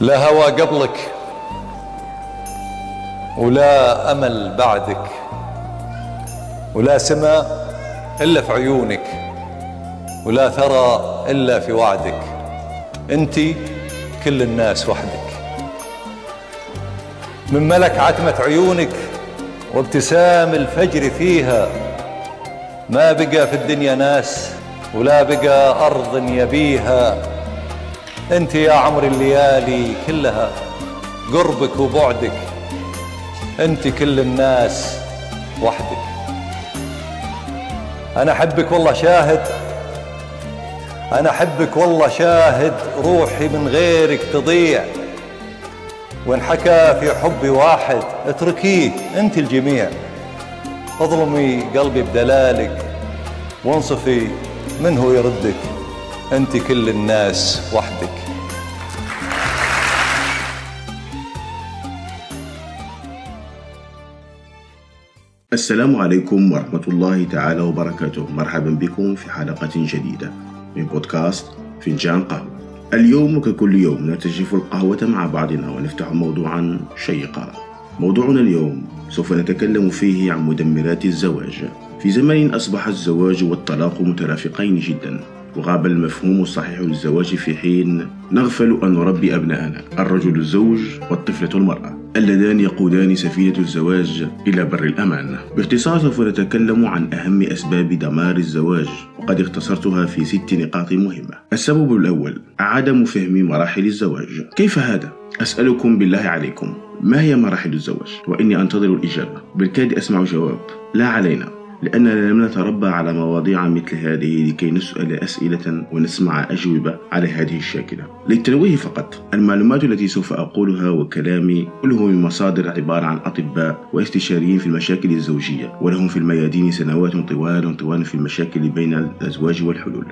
لا هوى قبلك ولا أمل بعدك ولا سماء إلا في عيونك ولا ثرى إلا في وعدك. أنت كل الناس وحدك. من ملك عتمة عيونك وابتسام الفجر فيها ما بقى في الدنيا ناس ولا بقى أرض يبيها. أنت يا عمر الليالي كلها قربك وبعدك أنت كل الناس وحدك. أنا أحبك والله شاهد أنا أحبك والله شاهد روحي من غيرك تضيع. وإن حكى في حبي واحد اتركيه أنت الجميع. اظلمي قلبي بدلالك وانصفي من هو يردك. أنت كل الناس وحدك. السلام عليكم ورحمة الله تعالى وبركاته. مرحبا بكم في حلقة جديدة من بودكاست فنجان قهوة. اليوم وككل يوم نرتجف القهوة مع بعضنا ونفتح موضوعا شيقا. موضوعنا اليوم سوف نتكلم فيه عن مدمرات الزواج. في زمن أصبح الزواج والطلاق مترافقين جدا. وغاب المفهوم الصحيح للزواج في حين نغفل أن نربي أبناءنا الرجل الزوج والطفلة المرأة اللذان يقودان سفينة الزواج إلى بر الأمان. باختصار سوف نتكلم عن أهم أسباب دمار الزواج وقد اختصرتها في ست نقاط مهمة. السبب الأول عدم فهم مراحل الزواج. كيف هذا؟ أسألكم بالله عليكم ما هي مراحل الزواج؟ وإني أنتظر الإجابة. بالكاد أسمع جواب. لا علينا. لأننا لم نتربى على مواضيع مثل هذه لكي نسأل أسئلة ونسمع أجوبة على هذه الشاكلة. للتنويه فقط المعلومات التي سوف أقولها وكلامي كله من مصادر عبارة عن أطباء واستشاريين في المشاكل الزوجية ولهم في الميادين سنوات طوال طوال في المشاكل بين الأزواج والحلول.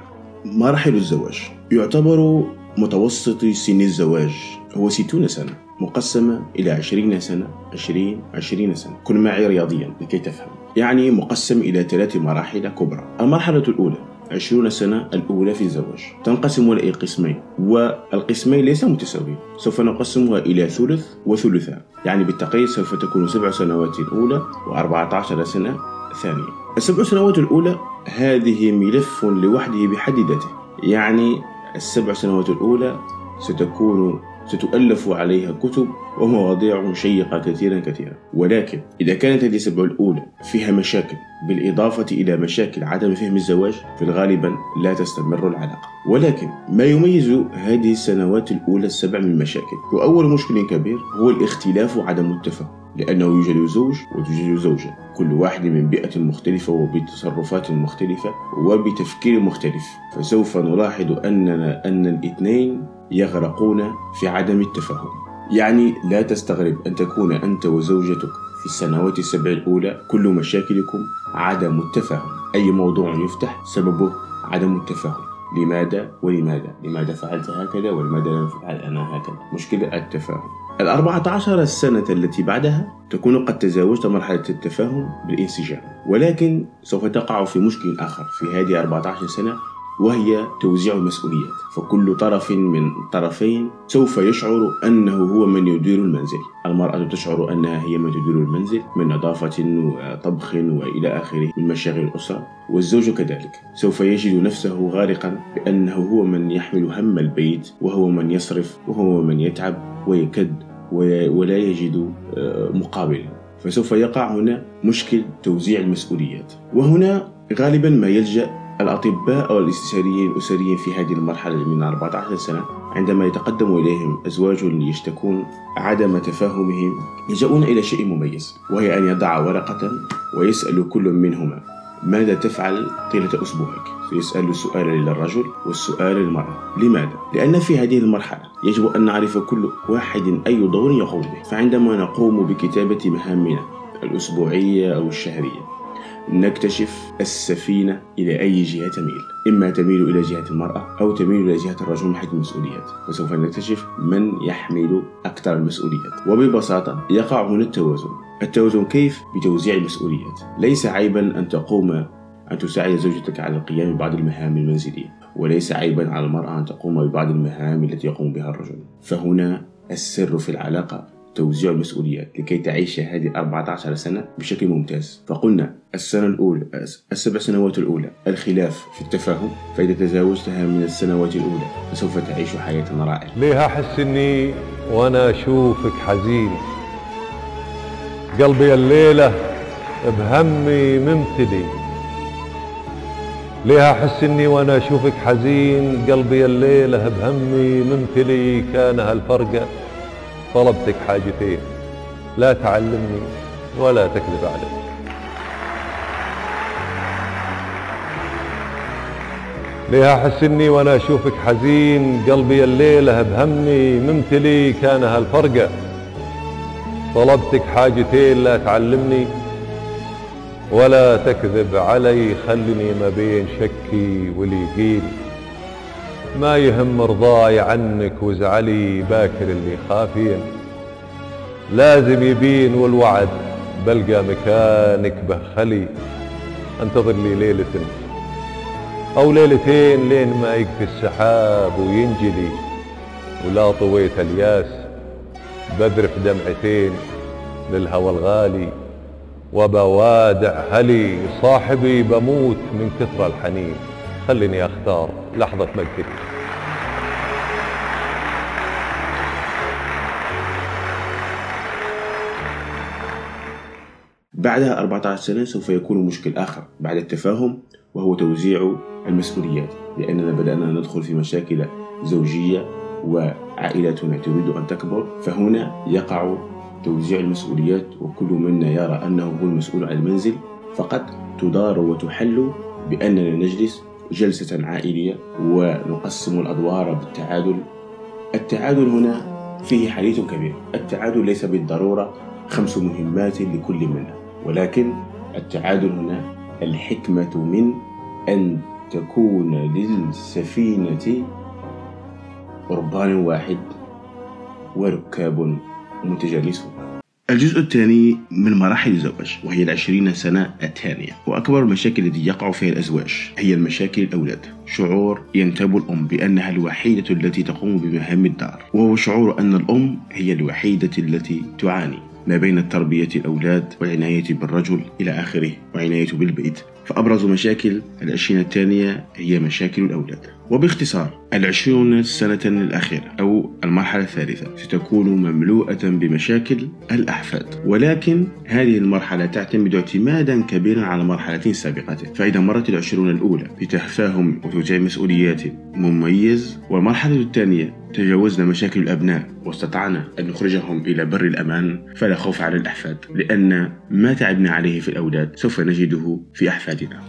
مراحل الزواج. يعتبر متوسط سن الزواج. هو 60 سنة مقسمة إلى 20 سنة 20 20 سنة. كن معي رياضيا لكي تفهم. يعني مقسم إلى ثلاث مراحل كبرى. المرحلة الأولى عشرون سنة الأولى في الزواج. تنقسم إلى قسمين والقسمين ليس متساويين. سوف نقسمها إلى ثلث وثلثان يعني بالتقريب سوف تكون سبع سنوات الأولى وأربعة عشر سنة ثانية. السبع سنوات الأولى هذه ملف لوحده بحد ذاته. يعني السبع سنوات الأولى ستكون ستؤلف عليها كتب ومواضيع شيقة كثيرا كثيرا. ولكن إذا كانت هذه السبع الأولى فيها مشاكل بالإضافة إلى مشاكل عدم فهم الزواج في الغالب لا تستمر العلاقة. ولكن ما يميز هذه السنوات الأولى السبع من مشاكل؟ وأول مشكل كبير هو الاختلاف وعدم التفاهم لأنه يوجد زوج وتوجد زوجة. كل واحد من بيئة مختلفة وبتصرفات مختلفة وبتفكير مختلف. فسوف نلاحظ أننا أن الاثنين يغرقون في عدم التفاهم يعني لا تستغرب أن تكون أنت وزوجتك في السنوات السبع الأولى كل مشاكلكم عدم التفاهم. أي موضوع يفتح سببه عدم التفاهم. لماذا ولماذا؟ لماذا فعلت هكذا ولماذا لم أفعل أنا هكذا؟ مشكلة التفاهم. الأربعة عشر سنة التي بعدها تكون قد تزاوجت مرحلة التفاهم بالانسجام. ولكن سوف تقع في مشكل آخر. في هذه 14 سنة وهي توزيع المسؤوليات. فكل طرف من الطرفين سوف يشعر أنه هو من يدير المنزل. المرأة تشعر أنها هي من تدير المنزل من نظافة وطبخ وإلى آخره من مشاغل الأسرة والزوج كذلك. سوف يجد نفسه غارقا بأنه هو من يحمل هم البيت وهو من يصرف وهو من يتعب ويكد ولا يجد مقابل. فسوف يقع هنا مشكل توزيع المسؤوليات. وهنا غالبا ما يلجأ الأطباء أو الاستشاريين الأسريين في هذه المرحلة من 14 سنة عندما يتقدم إليهم أزواج يشتكون عدم تفاهمهم يلجؤون إلى شيء مميز وهي أن يضع ورقة ويسأل كل منهما ماذا تفعل طيلة أسبوعك؟ يسأل السؤال للرجل والسؤال للمرأة لماذا؟ لأن في هذه المرحلة يجب أن نعرف كل واحد أي دور يقوم به فعندما نقوم بكتابة مهامنا الأسبوعية أو الشهرية نكتشف السفينة إلى أي جهة تميل. إما تميل إلى جهة المرأة أو تميل إلى جهة الرجل من حيث المسؤوليات. وسوف نكتشف من يحمل أكثر المسؤوليات. وببساطة يقع هنا التوازن. التوازن كيف؟ بتوزيع المسؤوليات. ليس عيبا أن تقوم أن تساعد زوجتك على القيام ببعض المهام المنزلية. وليس عيبا على المرأة أن تقوم ببعض المهام التي يقوم بها الرجل. فهنا السر في العلاقة. توزيع المسؤوليات لكي تعيش هذه 14 سنة بشكل ممتاز. فقلنا السنة الأولى السبع سنوات الأولى الخلاف في التفاهم فإذا تزاوجتها من السنوات الأولى فسوف تعيش حياة رائعة. ليه أحس إني وأنا أشوفك حزين. قلبي الليلة بهمي ممتلي. ليه أحس إني وأنا أشوفك حزين. قلبي الليلة بهمي ممتلي. كان هالفرقة طلبتك حاجتين. لا تعلمني ولا تكذب علي. ليه أحس إني وأنا أشوفك حزين؟ قلبي الليلة بهمي ممتلي كان هالفرقة. طلبتك حاجتين لا تعلمني ولا تكذب علي. خلني ما بين شكي واليقين ما يهم رضاي عنك وزعلي باكر اللي خافين. لازم يبين والوعد بلقى مكانك بخلي. انتظر لي ليلة أو ليلتين لين ما يكفي السحاب وينجلي. ولا طويت الياس بذرف دمعتين للهوى الغالي. وبوادع هلي صاحبي بموت من كثر الحنين. خليني أختار لحظة مجدك بعدها 14 سنة سوف يكون مشكل آخر بعد التفاهم وهو توزيع المسؤوليات لأننا بدأنا ندخل في مشاكل زوجية وعائلتنا تريد أن تكبر. فهنا يقع توزيع المسؤوليات وكل منا يرى أنه هو المسؤول عن المنزل. فقد تدار وتحل بأننا نجلس جلسة عائلية ونقسم الأدوار بالتعادل. التعادل هنا فيه حديث كبير. التعادل ليس بالضرورة خمس مهمات لكل منا ولكن التعادل هنا الحكمة من أن تكون للسفينة ربان واحد وركاب متجانسون. الجزء الثاني من مراحل الزواج وهي العشرين سنة الثانية وأكبر المشاكل التي يقع فيها الأزواج هي المشاكل الأولاد. شعور ينتاب الأم بأنها الوحيدة التي تقوم بمهام الدار وهو شعور أن الأم هي الوحيدة التي تعاني. ما بين تربية الأولاد والعناية بالرجل إلى آخره وعناية بالبيت. فأبرز مشاكل العشرين الثانية هي مشاكل الأولاد. وباختصار العشرون سنة الأخيرة أو المرحلة الثالثة ستكون مملوءة بمشاكل الأحفاد. ولكن هذه المرحلة تعتمد اعتمادا كبيرا على مرحلة سابقة. فإذا مرت العشرون الأولى بتفاهم وتوزيع مسؤوليات مميز والمرحلة الثانية تجاوزنا مشاكل الأبناء واستطعنا أن نخرجهم إلى بر الأمان فلا خوف على الأحفاد لأن ما تعبنا عليه في الأولاد سوف نجده في أحفادنا.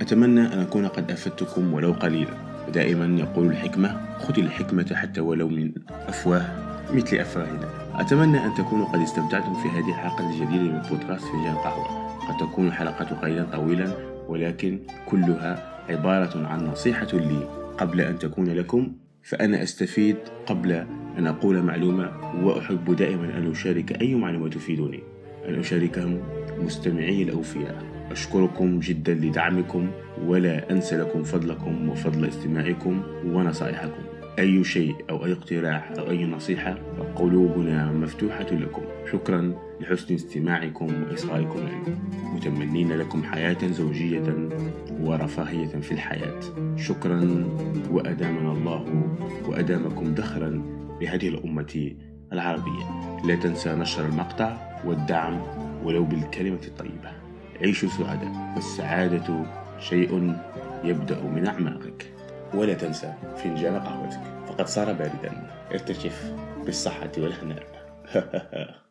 أتمنى أن أكون قد أفدتكم ولو قليلا. ودائما يقول الحكمة خذ الحكمة حتى ولو من أفواه مثل أفواهنا. أتمنى أن تكونوا قد استمتعتم في هذه الحلقة الجديدة من بودكاست فنجان قهوة. قد تكون الحلقة قليلا طويلا ولكن كلها عبارة عن نصيحة لي. قبل أن تكون لكم فأنا أستفيد قبل أن أقول معلومة وأحب دائما أن أشارك أي معلومة تفيدني. أن أشاركهم مستمعي الأوفياء. أشكركم جدا لدعمكم ولا أنسى لكم فضلكم وفضل استماعكم ونصائحكم. أي شيء أو أي اقتراح أو أي نصيحة قلوبنا مفتوحة لكم. شكرا لحسن استماعكم وإصغائكم لنا متمنين لكم حياة زوجية ورفاهية في الحياة. شكرا وأدامنا الله وأدامكم دخرا لهذه الأمة العربية. لا تنسى نشر المقطع والدعم ولو بالكلمة الطيبة. عيشوا سعداء والسعادة شيء يبدأ من أعماقك. ولا تنسى فنجان قهوتك. فقد صار باردا. ارتشف بالصحة والهناء.